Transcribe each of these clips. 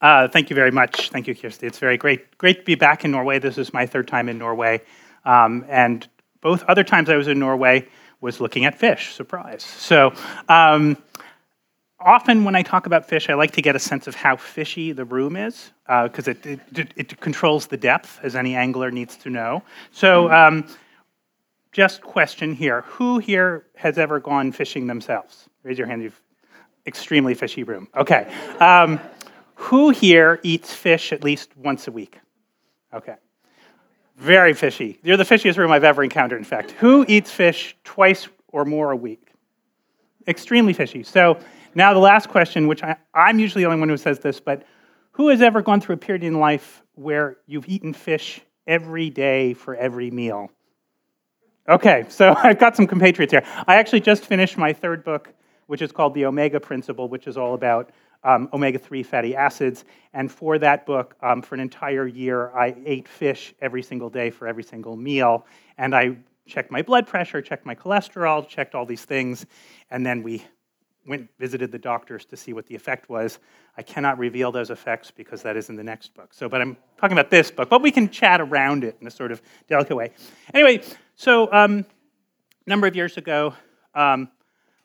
Uh, thank you very much. Thank you, Kirsty. It's very great, great to be back in Norway. This is my third time in Norway, um, and both other times I was in Norway was looking at fish. Surprise. So. Um, often when I talk about fish, I like to get a sense of how fishy the room is, because uh, it, it, it, controls the depth, as any angler needs to know. So, um, just question here who here has ever gone fishing themselves? Raise your hand. You've extremely fishy room. Okay. Um, who here eats fish at least once a week? Okay. Very fishy. You're the fishiest room I've ever encountered, in fact. Who eats fish twice or more a week? Extremely fishy. So now the last question, which I, I'm usually the only one who says this, but who has ever gone through a period in life where you've eaten fish every day for every meal? Okay, so I've got some compatriots here. I actually just finished my third book, which is called The Omega Principle, which is all about um, omega 3 fatty acids. And for that book, um, for an entire year, I ate fish every single day for every single meal. And I checked my blood pressure, checked my cholesterol, checked all these things. And then we went visited the doctors to see what the effect was. I cannot reveal those effects because that is in the next book. So, but I'm talking about this book, but we can chat around it in a sort of delicate way. Anyway, so um, a number of years ago, um,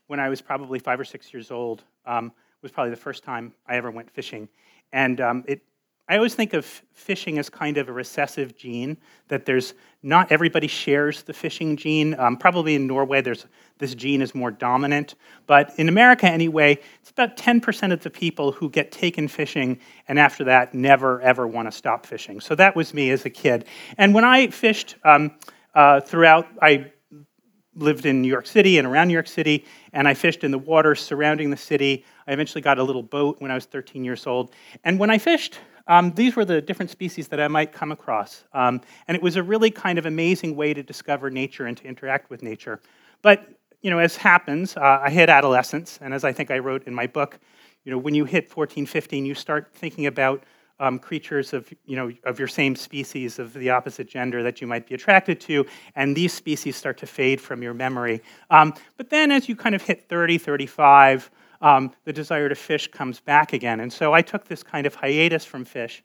when I was probably five or six years old, um, was probably the first time I ever went fishing. And um, it, I always think of fishing as kind of a recessive gene, that there's not everybody shares the fishing gene. Um, probably in Norway, there's, this gene is more dominant. But in America, anyway, it's about 10% of the people who get taken fishing and after that never, ever want to stop fishing. So that was me as a kid. And when I fished um, uh, throughout, I lived in New York City and around New York City, and I fished in the waters surrounding the city. I eventually got a little boat when I was 13 years old. And when I fished, um, these were the different species that I might come across. Um, and it was a really kind of amazing way to discover nature and to interact with nature. But, you know, as happens, uh, I hit adolescence, and as I think I wrote in my book, you know, when you hit 14, 15, you start thinking about um, creatures of, you know, of your same species, of the opposite gender that you might be attracted to, and these species start to fade from your memory. Um, but then as you kind of hit 30, 35, um, the desire to fish comes back again. And so I took this kind of hiatus from fish.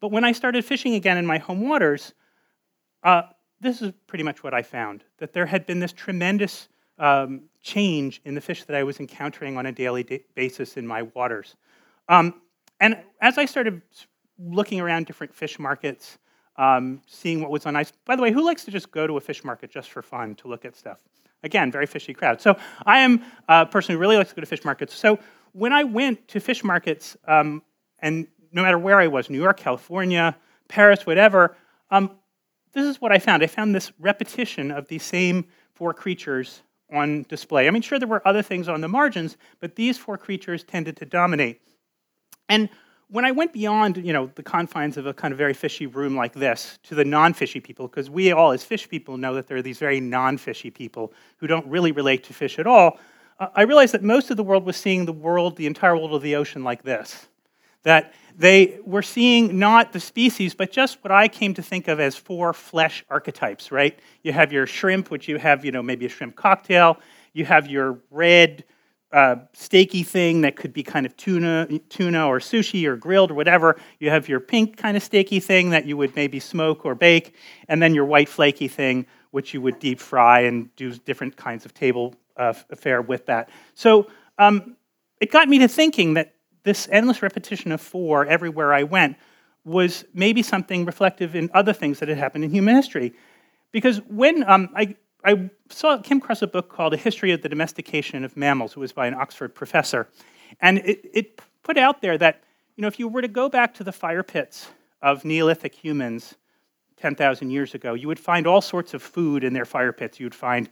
But when I started fishing again in my home waters, uh, this is pretty much what I found that there had been this tremendous um, change in the fish that I was encountering on a daily da- basis in my waters. Um, and as I started looking around different fish markets, um, seeing what was on ice. By the way, who likes to just go to a fish market just for fun to look at stuff? Again, very fishy crowd. So I am a person who really likes to go to fish markets. So when I went to fish markets, um, and no matter where I was, New York, California, Paris, whatever, um, this is what I found. I found this repetition of these same four creatures on display. I mean, sure, there were other things on the margins, but these four creatures tended to dominate. And when I went beyond, you know, the confines of a kind of very fishy room like this to the non-fishy people, because we all as fish people know that there are these very non-fishy people who don't really relate to fish at all, uh, I realized that most of the world was seeing the world, the entire world of the ocean like this. That they were seeing not the species, but just what I came to think of as four flesh archetypes, right? You have your shrimp, which you have, you know, maybe a shrimp cocktail. You have your red, uh, steaky thing that could be kind of tuna, tuna or sushi or grilled or whatever. You have your pink kind of steaky thing that you would maybe smoke or bake, and then your white flaky thing, which you would deep fry and do different kinds of table uh, fare with that. So um, it got me to thinking that this endless repetition of four everywhere I went was maybe something reflective in other things that had happened in human history. Because when um, I I saw came across a book called A History of the Domestication of Mammals. It was by an Oxford professor, and it, it put out there that you know if you were to go back to the fire pits of Neolithic humans 10,000 years ago, you would find all sorts of food in their fire pits. You'd find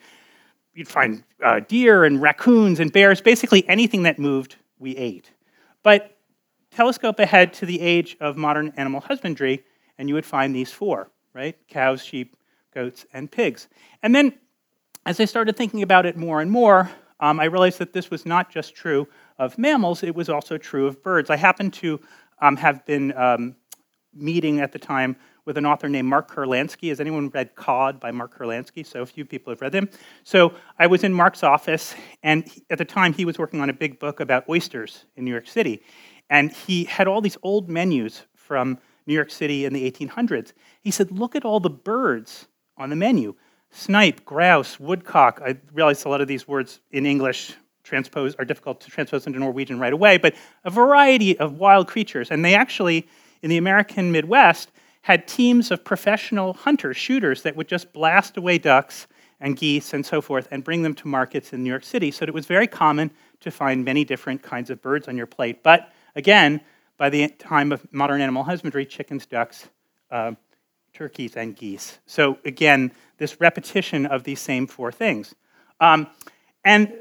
you'd find uh, deer and raccoons and bears, basically anything that moved, we ate. But telescope ahead to the age of modern animal husbandry, and you would find these four, right? Cows, sheep, goats, and pigs. And then as I started thinking about it more and more, um, I realized that this was not just true of mammals, it was also true of birds. I happened to um, have been um, meeting at the time with an author named Mark Kurlansky. Has anyone read Cod by Mark Kurlansky? So a few people have read him. So I was in Mark's office, and at the time he was working on a big book about oysters in New York City. And he had all these old menus from New York City in the 1800s. He said, Look at all the birds on the menu snipe, grouse, woodcock. I realize a lot of these words in English transpose are difficult to transpose into Norwegian right away, but a variety of wild creatures. And they actually, in the American Midwest, had teams of professional hunters, shooters, that would just blast away ducks and geese and so forth and bring them to markets in New York City. So it was very common to find many different kinds of birds on your plate. But again, by the time of modern animal husbandry, chickens, ducks, uh, turkeys, and geese. So again, this repetition of these same four things. Um, and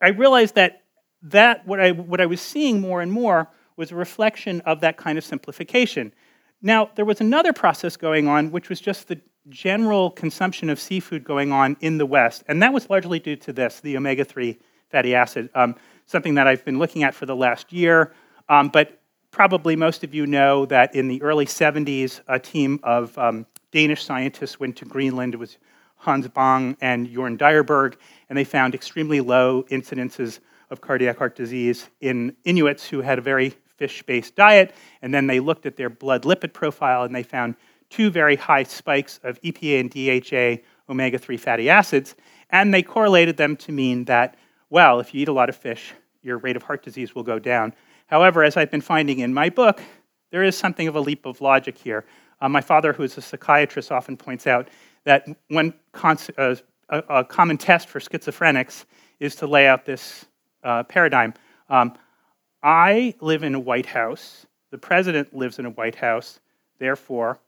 I realized that that what I, what I was seeing more and more was a reflection of that kind of simplification. Now, there was another process going on, which was just the general consumption of seafood going on in the West, and that was largely due to this, the omega 3 fatty acid, um, something that I've been looking at for the last year. Um, but probably most of you know that in the early 70s, a team of um, Danish scientists went to Greenland. It was Hans Bang and Jorn Dyerberg, and they found extremely low incidences of cardiac heart disease in Inuits who had a very fish based diet. And then they looked at their blood lipid profile and they found two very high spikes of EPA and DHA omega 3 fatty acids. And they correlated them to mean that, well, if you eat a lot of fish, your rate of heart disease will go down. However, as I've been finding in my book, there is something of a leap of logic here. Uh, my father, who is a psychiatrist, often points out that one uh, a, a, common test for schizophrenics is to lay out this uh, paradigm. Um, I live in a White House. The president lives in a White House. Therefore,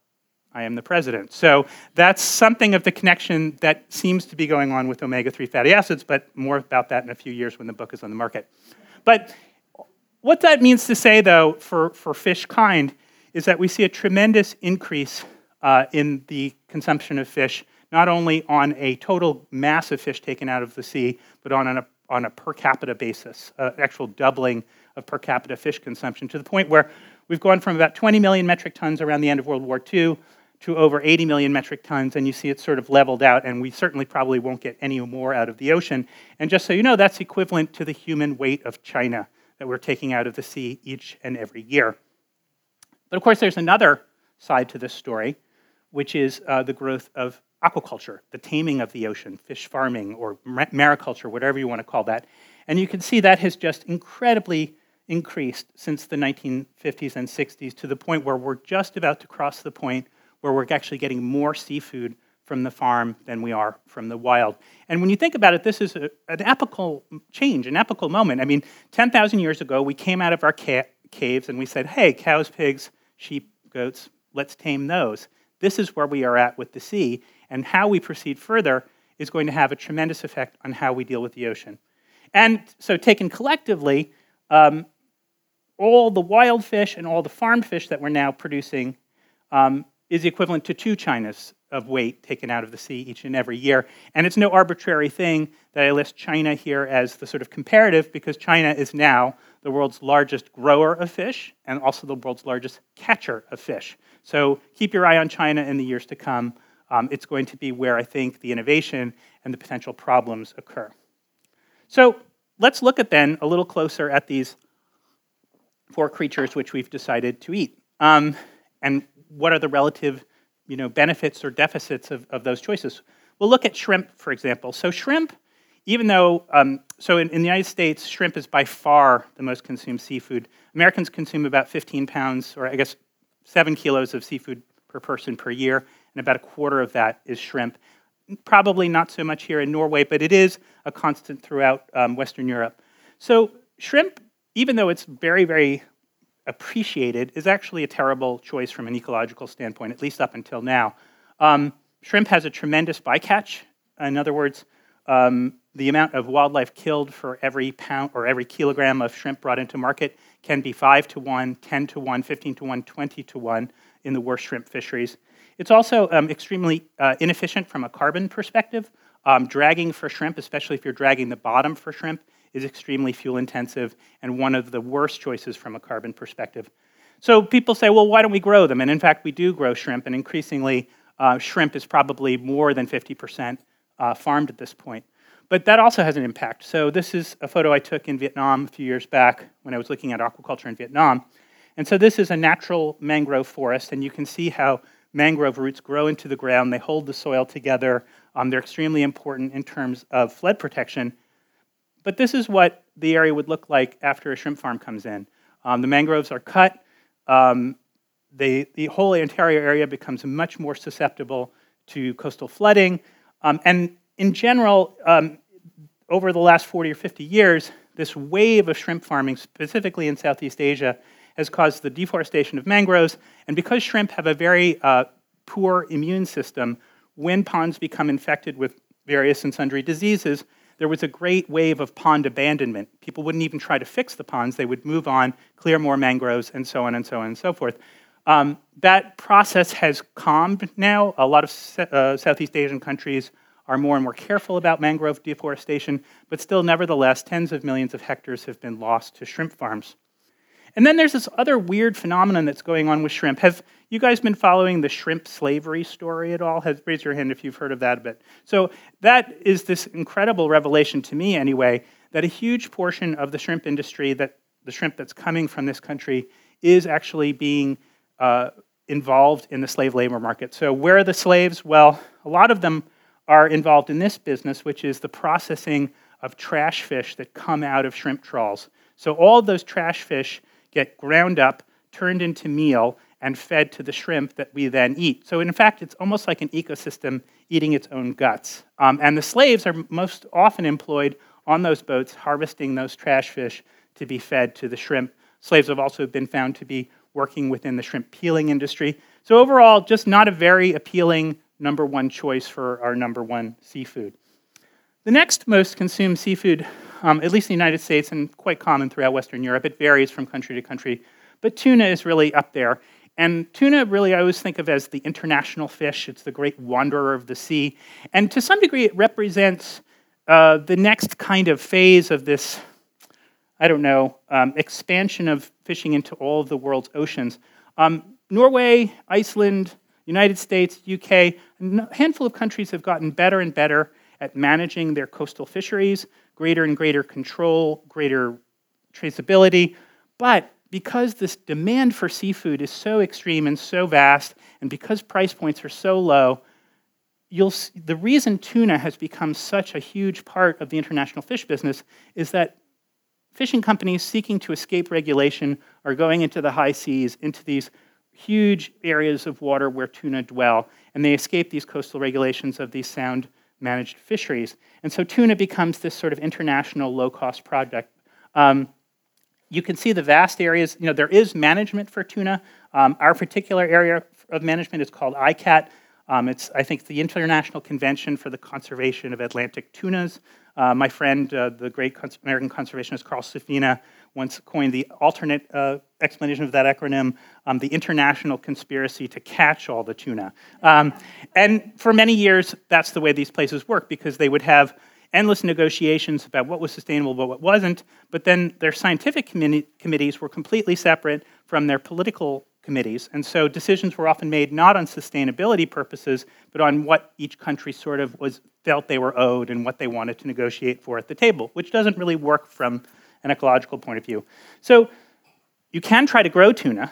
I am the president. So that's something of the connection that seems to be going on with omega 3 fatty acids, but more about that in a few years when the book is on the market. But what that means to say, though, for, for fish kind, is that we see a tremendous increase uh, in the consumption of fish, not only on a total mass of fish taken out of the sea, but on a, on a per capita basis, uh, actual doubling of per capita fish consumption, to the point where we've gone from about 20 million metric tons around the end of World War II to over 80 million metric tons, and you see it sort of leveled out, and we certainly probably won't get any more out of the ocean. And just so you know, that's equivalent to the human weight of China that we're taking out of the sea each and every year. But of course, there's another side to this story, which is uh, the growth of aquaculture, the taming of the ocean, fish farming, or mariculture, whatever you want to call that. And you can see that has just incredibly increased since the 1950s and 60s to the point where we're just about to cross the point where we're actually getting more seafood from the farm than we are from the wild. And when you think about it, this is a, an epical change, an epical moment. I mean, 10,000 years ago, we came out of our ca- caves and we said, hey, cows, pigs, sheep, goats, let's tame those. This is where we are at with the sea, and how we proceed further is going to have a tremendous effect on how we deal with the ocean. And so, taken collectively, um, all the wild fish and all the farmed fish that we're now producing um, is equivalent to two Chinas of weight taken out of the sea each and every year. And it's no arbitrary thing that I list China here as the sort of comparative because China is now the world's largest grower of fish and also the world's largest catcher of fish. So keep your eye on China in the years to come. Um, it's going to be where I think the innovation and the potential problems occur. So let's look at then a little closer at these four creatures which we've decided to eat. Um, and what are the relative you know, benefits or deficits of, of those choices. We'll look at shrimp, for example. So shrimp, even though, um, so in, in, the United States, shrimp is by far the most consumed seafood. Americans consume about 15 pounds, or I guess seven kilos of seafood per person per year, and about a quarter of that is shrimp. Probably not so much here in Norway, but it is a constant throughout um, Western Europe. So shrimp, even though it's very, very appreciated is actually a terrible choice from an ecological standpoint, at least up until now. Um, shrimp has a tremendous bycatch. In other words, um, the amount of wildlife killed for every pound or every kilogram of shrimp brought into market can be 5 to 1, 10 to 1, 15 to 1, 20 to 1 in the worst shrimp fisheries. It's also um, extremely uh, inefficient from a carbon perspective. Um, dragging for shrimp, especially if you're dragging the bottom for shrimp, is extremely fuel intensive and one of the worst choices from a carbon perspective. So people say, well, why don't we grow them? And in fact, we do grow shrimp, and increasingly, uh, shrimp is probably more than 50% uh, farmed at this point. but that also has an impact. So this is a photo I took in Vietnam a few years back when I was looking at aquaculture in Vietnam. And so this is a natural mangrove forest, and you can see how mangrove roots grow into the ground. They hold the soil together. Um, they're extremely important in terms of flood protection. But this is what the area would look like after a shrimp farm comes in. Um, the mangroves are cut. Um, they, the whole interior area becomes much more susceptible to coastal flooding. Um, and in general, um, over the last 40 or 50 years, this wave of shrimp farming, specifically in Southeast Asia, has caused the deforestation of mangroves. And because shrimp have a very uh, poor immune system, when ponds become infected with various and sundry diseases, there was a great wave of pond abandonment. People wouldn't even try to fix the ponds, they would move on, clear more mangroves, and so on and so on and so forth. Um, that process has calmed now. A lot of uh, Southeast Asian countries are more and more careful about mangrove deforestation, but still, nevertheless, tens of millions of hectares have been lost to shrimp farms. And then there's this other weird phenomenon that's going on with shrimp. Have you guys been following the shrimp slavery story at all? Have, raise your hand if you've heard of that a bit. So that is this incredible revelation to me, anyway, that a huge portion of the shrimp industry, that the shrimp that's coming from this country, is actually being uh, involved in the slave labor market. So where are the slaves? Well, a lot of them are involved in this business, which is the processing of trash fish that come out of shrimp trawls. So all those trash fish get ground up, turned into meal, and fed to the shrimp that we then eat. So, in fact, it's almost like an ecosystem eating its own guts. Um, and the slaves are most often employed on those boats harvesting those trash fish to be fed to the shrimp. Slaves have also been found to be working within the shrimp peeling industry. So, overall, just not a very appealing number one choice for our number one seafood. The next most consumed seafood um, at least in the United States and quite common throughout Western Europe. It varies from country to country. But tuna is really up there. And tuna, really, I always think of as the international fish. It's the great wanderer of the sea. And to some degree, it represents uh, the next kind of phase of this, I don't know, um, expansion of fishing into all of the world's oceans. Um, Norway, Iceland, United States, UK, a handful of countries have gotten better and better at managing their coastal fisheries greater and greater control, greater traceability. But because this demand for seafood is so extreme and so vast, and because price points are so low, you'll see, the reason tuna has become such a huge part of the international fish business is that fishing companies seeking to escape regulation are going into the high seas, into these huge areas of water where tuna dwell, and they escape these coastal regulations of these sound managed fisheries. And so tuna becomes this sort of international low cost project. Um, you can see the vast areas, you know, there is management for tuna. Um, our particular area of management is called ICCAT. Um, it's, I think, the International Convention for the Conservation of Atlantic Tunas. Uh, my friend, uh, the great American conservationist Carl Safina, once coined the alternate uh, explanation of that acronym, um, the international conspiracy to catch all the tuna. Um, and for many years, that's the way these places work because they would have endless negotiations about what was sustainable but what wasn't, but then their scientific committees were completely separate from their political committees. And so decisions were often made not on sustainability purposes, but on what each country sort of was felt they were owed and what they wanted to negotiate for at the table, which doesn't really work from an ecological point of view. So you can try to grow tuna,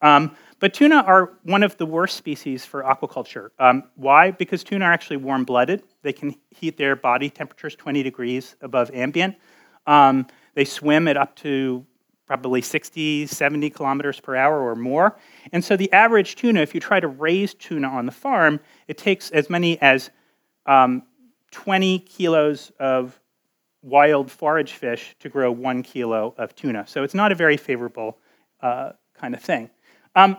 um, but tuna are one of the worst species for aquaculture. Um, why? Because tuna are actually warm blooded. They can heat their body temperatures 20 degrees above ambient. Um, they swim at up to probably 60, 70 kilometers per hour or more. And so the average tuna, if you try to raise tuna on the farm, it takes as many as um, 20 kilos of wild forage fish to grow one kilo of tuna. So it's not a very favorable uh, kind of thing. Um,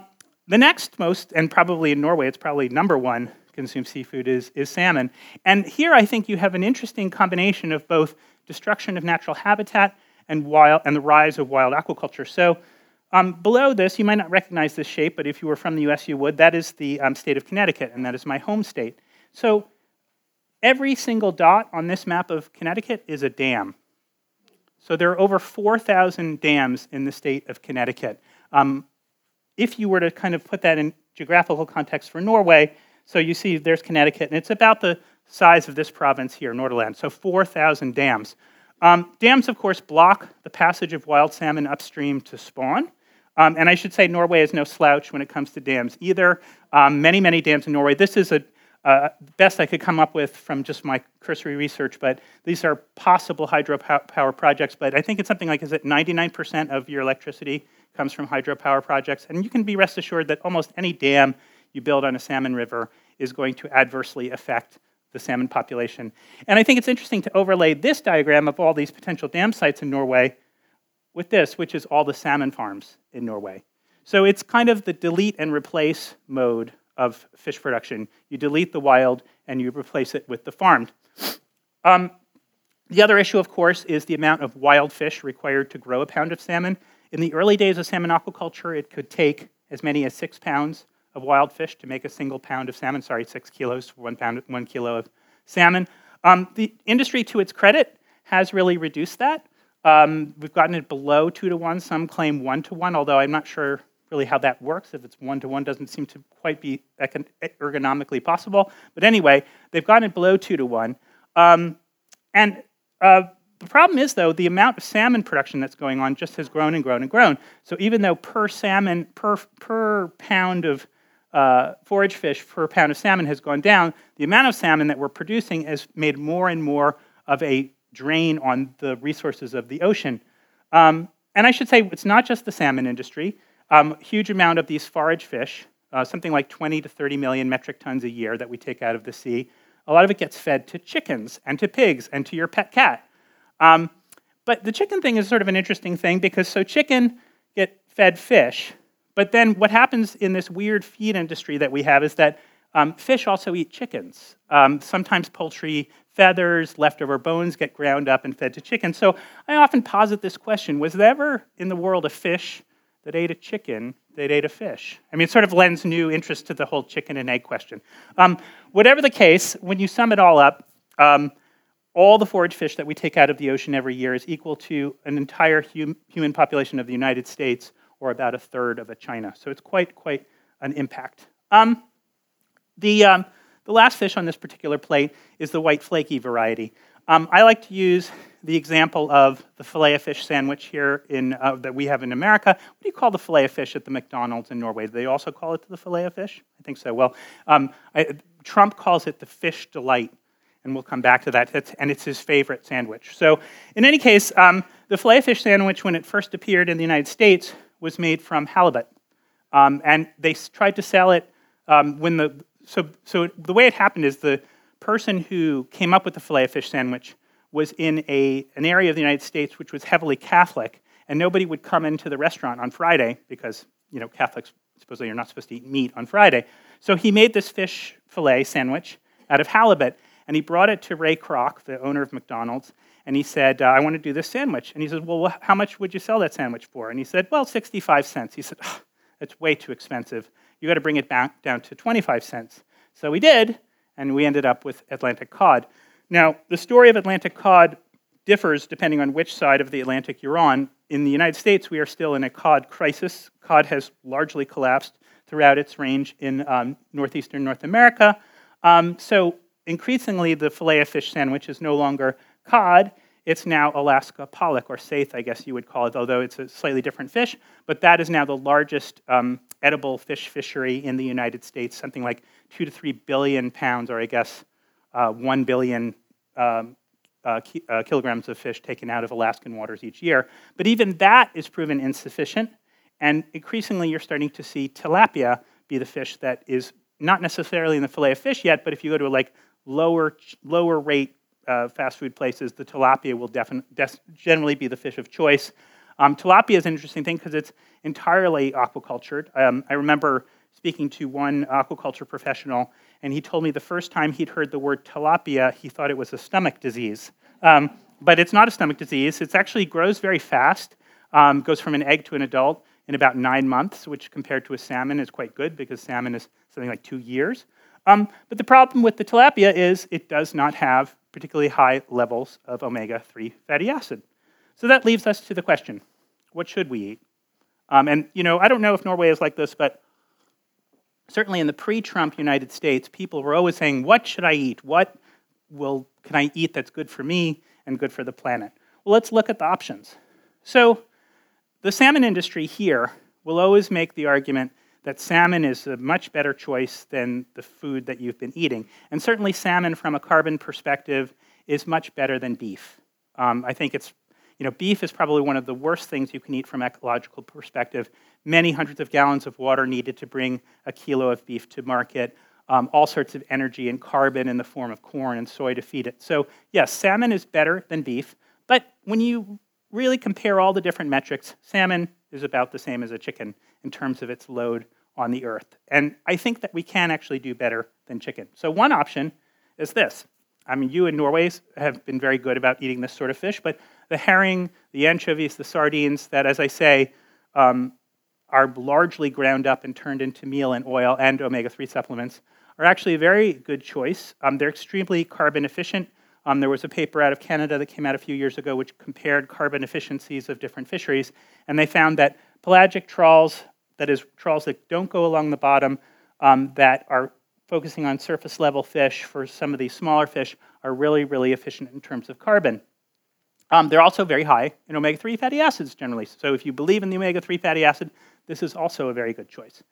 the next most, and probably in Norway, it's probably number one consumed seafood is, is salmon. And here I think you have an interesting combination of both destruction of natural habitat and, wild, and the rise of wild aquaculture. So um, below this, you might not recognize this shape, but if you were from the US, you would. That is the um, state of Connecticut, and that is my home state. So Every single dot on this map of Connecticut is a dam. So there are over 4,000 dams in the state of Connecticut. Um, if you were to kind of put that in geographical context for Norway, so you see there's Connecticut, and it's about the size of this province here, Nordland, so 4,000 dams. Um, dams, of course, block the passage of wild salmon upstream to spawn. Um, and I should say Norway is no slouch when it comes to dams either. Um, many, many dams in Norway. This is a uh, best I could come up with from just my cursory research, but these are possible hydropower projects. But I think it's something like is it 99% of your electricity comes from hydropower projects, and you can be rest assured that almost any dam you build on a salmon river is going to adversely affect the salmon population. And I think it's interesting to overlay this diagram of all these potential dam sites in Norway with this, which is all the salmon farms in Norway. So it's kind of the delete and replace mode of fish production. You delete the wild and you replace it with the farmed. Um, the other issue, of course, is the amount of wild fish required to grow a pound of salmon. In the early days of salmon aquaculture, it could take as many as six pounds of wild fish to make a single pound of salmon. Sorry, six kilos for one pound, one kilo of salmon. Um, the industry, to its credit, has really reduced that. Um, we've gotten it below two to one. Some claim one to one, although I'm not sure really how that works. If it's one to one, doesn't seem to quite be ergonomically possible. But anyway, they've gotten it below two to one. Um, and uh, the problem is, though, the amount of salmon production that's going on just has grown and grown and grown. So even though per salmon, per, per pound of uh, forage fish per pound of salmon has gone down, the amount of salmon that we're producing has made more and more of a drain on the resources of the ocean. Um, and I should say, it's not just the salmon industry. Um, huge amount of these forage fish, uh, something like 20 to 30 million metric tons a year that we take out of the sea, a lot of it gets fed to chickens and to pigs and to your pet cat. Um, but the chicken thing is sort of an interesting thing because so chicken get fed fish, but then what happens in this weird feed industry that we have is that um, fish also eat chickens. Um, sometimes poultry feathers, leftover bones get ground up and fed to chickens. So I often posit this question Was there ever in the world a fish that ate a chicken that ate a fish. I mean, it sort of lends new interest to the whole chicken and egg question. Um, whatever the case, when you sum it all up, um, all the forage fish that we take out of the ocean every year is equal to an entire hum- human population of the United States, or about a third of a China. So it's quite, quite an impact. Um, the, um, the last fish on this particular plate is the white flaky variety. Um, I like to use the example of the filet of fish sandwich here in, uh, that we have in America. What do you call the filet of fish at the McDonald's in Norway? Do they also call it the filet of fish? I think so. Well, um, I, Trump calls it the fish delight, and we'll come back to that. That's, and it's his favorite sandwich. So, in any case, um, the filet of fish sandwich, when it first appeared in the United States, was made from halibut. Um, and they tried to sell it um, when the so so the way it happened is the person who came up with the filet of fish sandwich was in a, an area of the United States which was heavily Catholic, and nobody would come into the restaurant on Friday because you know Catholics supposedly are not supposed to eat meat on Friday. So he made this fish fillet sandwich out of halibut, and he brought it to Ray Kroc, the owner of McDonald's, and he said, uh, "I want to do this sandwich." And he said, "Well, how much would you sell that sandwich for?" And he said, "Well, 65 cents." He said, oh, "That's way too expensive. You got to bring it back down to 25 cents." So we did, and we ended up with Atlantic cod. Now, the story of Atlantic cod differs depending on which side of the Atlantic you're on. In the United States, we are still in a cod crisis. Cod has largely collapsed throughout its range in um, northeastern North America. Um, so, increasingly, the filet of fish sandwich is no longer cod. It's now Alaska pollock, or saithe, I guess you would call it, although it's a slightly different fish. But that is now the largest um, edible fish fishery in the United States, something like two to three billion pounds, or I guess uh, 1 billion um, uh, ki- uh, kilograms of fish taken out of Alaskan waters each year. But even that is proven insufficient. And increasingly, you're starting to see tilapia be the fish that is not necessarily in the fillet of fish yet, but if you go to like lower, lower rate uh, fast food places, the tilapia will defin- des- generally be the fish of choice. Um, tilapia is an interesting thing because it's entirely aquacultured. Um, I remember speaking to one aquaculture professional, and he told me the first time he'd heard the word tilapia, he thought it was a stomach disease. Um, but it's not a stomach disease. It actually grows very fast, um, goes from an egg to an adult in about nine months, which compared to a salmon is quite good because salmon is something like two years. Um, but the problem with the tilapia is it does not have particularly high levels of omega 3 fatty acid. So that leaves us to the question what should we eat? Um, and, you know, I don't know if Norway is like this, but certainly in the pre Trump United States, people were always saying, What should I eat? What, will can I eat that's good for me and good for the planet? Well, let's look at the options. So, the salmon industry here will always make the argument that salmon is a much better choice than the food that you've been eating. And certainly, salmon from a carbon perspective is much better than beef. Um, I think it's, you know, beef is probably one of the worst things you can eat from an ecological perspective. Many hundreds of gallons of water needed to bring a kilo of beef to market. Um, all sorts of energy and carbon in the form of corn and soy to feed it. So, yes, salmon is better than beef, but when you really compare all the different metrics, salmon is about the same as a chicken in terms of its load on the earth. And I think that we can actually do better than chicken. So, one option is this. I mean, you in Norway have been very good about eating this sort of fish, but the herring, the anchovies, the sardines, that, as I say, um, are largely ground up and turned into meal and oil and omega 3 supplements, are actually a very good choice. Um, they're extremely carbon efficient. Um, there was a paper out of Canada that came out a few years ago which compared carbon efficiencies of different fisheries, and they found that pelagic trawls that is, trawls that don't go along the bottom, um, that are focusing on surface level fish for some of these smaller fish, are really, really efficient in terms of carbon. Um, they're also very high in omega 3 fatty acids generally. So if you believe in the omega 3 fatty acid, this is also a very good choice.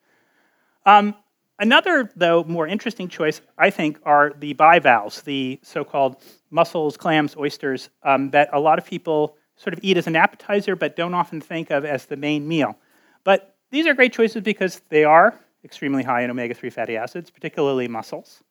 Um, another, though, more interesting choice, I think, are the bivalves, the so called mussels, clams, oysters, um, that a lot of people sort of eat as an appetizer but don't often think of as the main meal. But these are great choices because they are extremely high in omega 3 fatty acids, particularly mussels.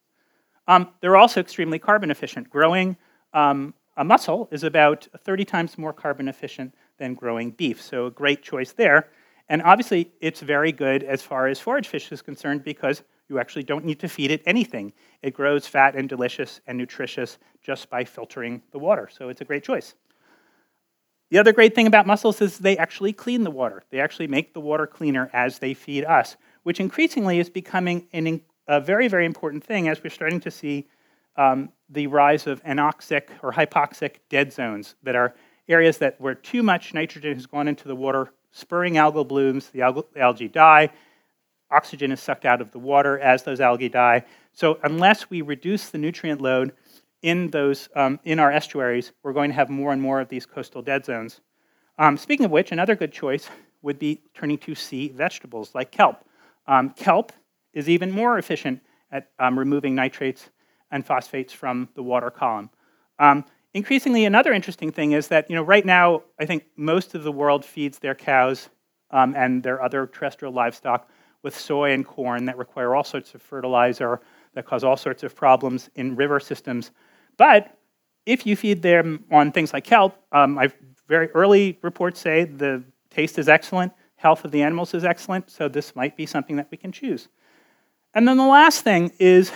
Um, they're also extremely carbon efficient. Growing um, a mussel is about 30 times more carbon efficient than growing beef, so a great choice there. And obviously, it's very good as far as forage fish is concerned because you actually don't need to feed it anything. It grows fat and delicious and nutritious just by filtering the water, so it's a great choice. The other great thing about mussels is they actually clean the water. They actually make the water cleaner as they feed us, which increasingly is becoming an, a very, very important thing as we're starting to see um, the rise of anoxic or hypoxic dead zones that are areas that where too much nitrogen has gone into the water, spurring algal blooms, the, algal, the algae die, oxygen is sucked out of the water as those algae die. So unless we reduce the nutrient load, in those um, in our estuaries, we're going to have more and more of these coastal dead zones. Um, speaking of which, another good choice would be turning to sea vegetables like kelp. Um, kelp is even more efficient at um, removing nitrates and phosphates from the water column. Um, increasingly, another interesting thing is that you know right now, I think most of the world feeds their cows um, and their other terrestrial livestock with soy and corn that require all sorts of fertilizer that cause all sorts of problems in river systems but if you feed them on things like kelp, um, I've very early reports say the taste is excellent, health of the animals is excellent, so this might be something that we can choose. And then the last thing is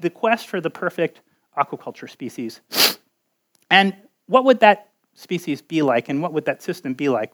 the quest for the perfect aquaculture species. And what would that species be like, and what would that system be like?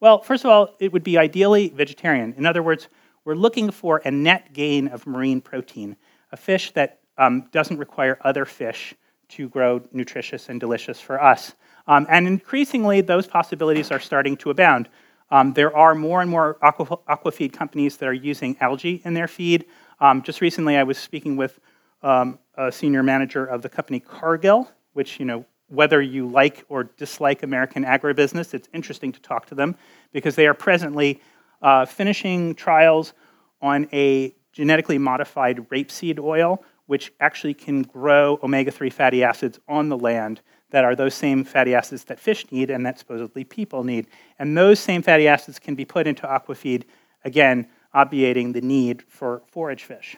Well, first of all, it would be ideally vegetarian. In other words, we're looking for a net gain of marine protein, a fish that um, doesn't require other fish to grow nutritious and delicious for us. Um, and increasingly, those possibilities are starting to abound. Um, there are more and more aqua, aquafeed companies that are using algae in their feed. Um, just recently, I was speaking with um, a senior manager of the company Cargill, which, you know, whether you like or dislike American agribusiness, it's interesting to talk to them because they are presently uh, finishing trials on a genetically modified rapeseed oil, which actually can grow omega 3 fatty acids on the land that are those same fatty acids that fish need and that supposedly people need. And those same fatty acids can be put into aquafeed, again, obviating the need for forage fish.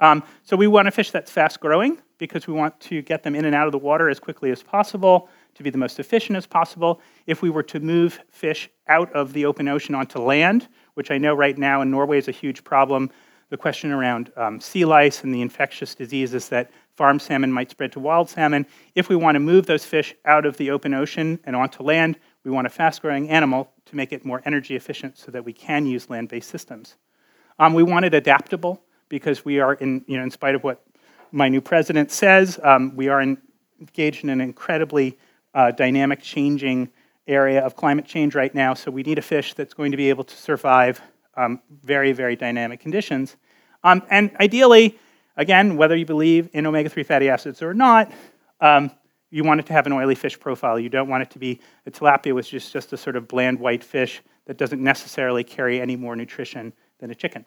Um, so we want a fish that's fast growing because we want to get them in and out of the water as quickly as possible to be the most efficient as possible. If we were to move fish out of the open ocean onto land, which I know right now in Norway is a huge problem, the question around um, sea lice and the infectious diseases that farm salmon might spread to wild salmon. If we want to move those fish out of the open ocean and onto land, we want a fast growing animal to make it more energy efficient so that we can use land based systems. Um, we want it adaptable because we are, in, you know, in spite of what my new president says, um, we are in, engaged in an incredibly uh, dynamic, changing area of climate change right now. So we need a fish that's going to be able to survive um, very, very dynamic conditions. Um, and ideally, Again, whether you believe in omega 3 fatty acids or not, um, you want it to have an oily fish profile. You don't want it to be a tilapia, which is just a sort of bland white fish that doesn't necessarily carry any more nutrition than a chicken.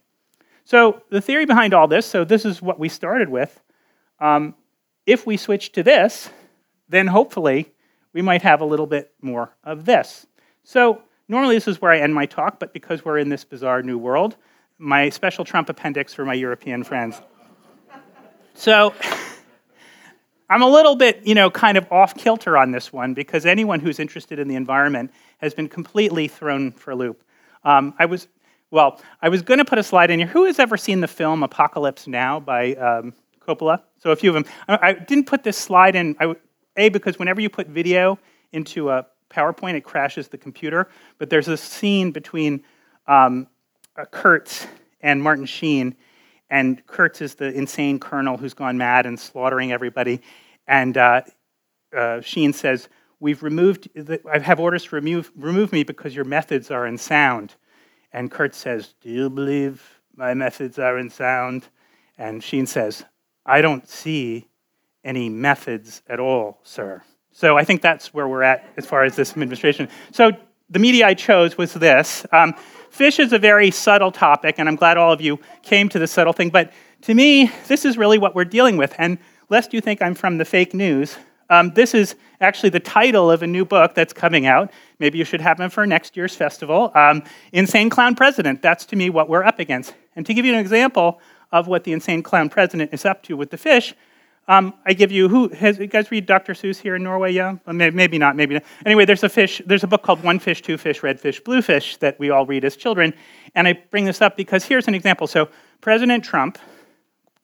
So, the theory behind all this so, this is what we started with. Um, if we switch to this, then hopefully we might have a little bit more of this. So, normally this is where I end my talk, but because we're in this bizarre new world, my special Trump appendix for my European friends. So, I'm a little bit, you know, kind of off kilter on this one because anyone who's interested in the environment has been completely thrown for a loop. Um, I was, well, I was going to put a slide in here. Who has ever seen the film Apocalypse Now by um, Coppola? So a few of them. I, I didn't put this slide in. I, a because whenever you put video into a PowerPoint, it crashes the computer. But there's a scene between um, uh, Kurtz and Martin Sheen and Kurtz is the insane colonel who's gone mad and slaughtering everybody. And uh, uh, Sheen says, We've removed, the, I have orders to remove, remove me because your methods are unsound. And Kurtz says, Do you believe my methods are unsound? And Sheen says, I don't see any methods at all, sir. So I think that's where we're at as far as this administration. So the media I chose was this. Um, fish is a very subtle topic, and I'm glad all of you came to this subtle thing. But to me, this is really what we're dealing with. And lest you think I'm from the fake news, um, this is actually the title of a new book that's coming out. Maybe you should have it for next year's festival. Um, Insane Clown President. That's to me what we're up against. And to give you an example of what the Insane Clown President is up to with the fish, um, I give you who has you guys read Dr. Seuss here in Norway? Yeah, maybe not, maybe not. Anyway, there's a fish. There's a book called One Fish, Two Fish, Red Fish, Blue Fish that we all read as children, and I bring this up because here's an example. So President Trump,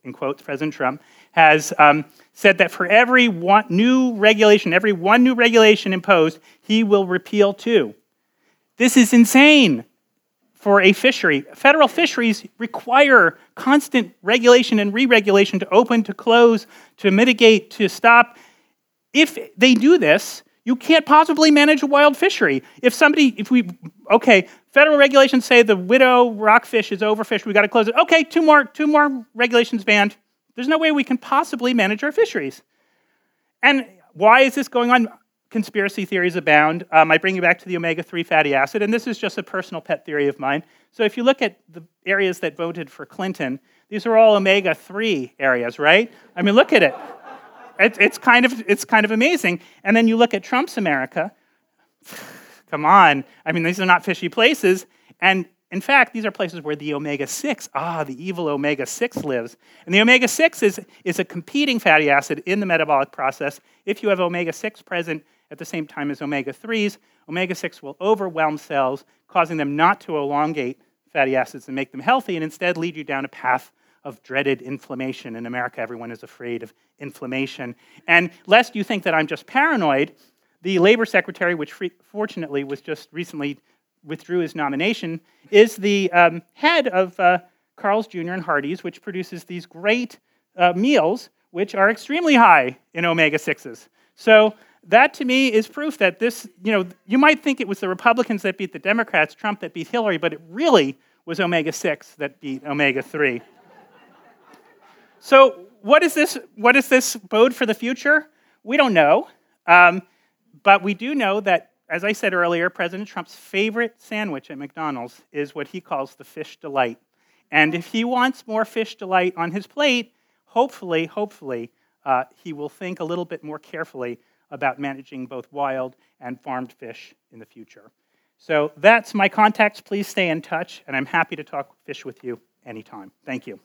in quotes, President Trump has um, said that for every one new regulation, every one new regulation imposed, he will repeal two. This is insane for a fishery. Federal fisheries require constant regulation and re regulation to open, to close, to mitigate, to stop. If they do this, you can't possibly manage a wild fishery. If somebody, if we, okay, federal regulations say the widow rockfish is overfished, we got to close it. Okay, two more, two more regulations banned. There's no way we can possibly manage our fisheries. And why is this going on? conspiracy theories abound. Um, I bring you back to the omega 3 fatty acid, and this is just a personal pet theory of mine. So, if you look at the areas that voted for Clinton, these are all omega 3 areas, right? I mean, look at it. it. It's, kind of, it's kind of amazing. And then you look at Trump's America. Come on. I mean, these are not fishy places. And in fact, these are places where the omega 6, ah, the evil omega 6 lives. And the omega 6 is, is a competing fatty acid in the metabolic process. If you have omega 6 present, at the same time as omega 3s. Omega 6 will overwhelm cells, causing them not to elongate fatty acids and make them healthy, and instead lead you down a path of dreaded inflammation. In America, everyone is afraid of inflammation. And lest you think that I'm just paranoid, the labor secretary, which fortunately was just recently withdrew his nomination, is the um, head of uh, Carl's Jr. and Hardee's, which produces these great uh, meals, which are extremely high in omega 6s. So that to me is proof that this, you know, you might think it was the Republicans that beat the Democrats, Trump that beat Hillary, but it really was omega 6 that beat omega 3. so, what is this, what does this bode for the future? We don't know. Um, but we do know that, as I said earlier, President Trump's favorite sandwich at McDonald's is what he calls the fish delight. And if he wants more fish delight on his plate, hopefully, hopefully, uh, he will think a little bit more carefully about managing both wild and farmed fish in the future. So that's my contacts. Please stay in touch, and I'm happy to talk fish with you anytime. Thank you.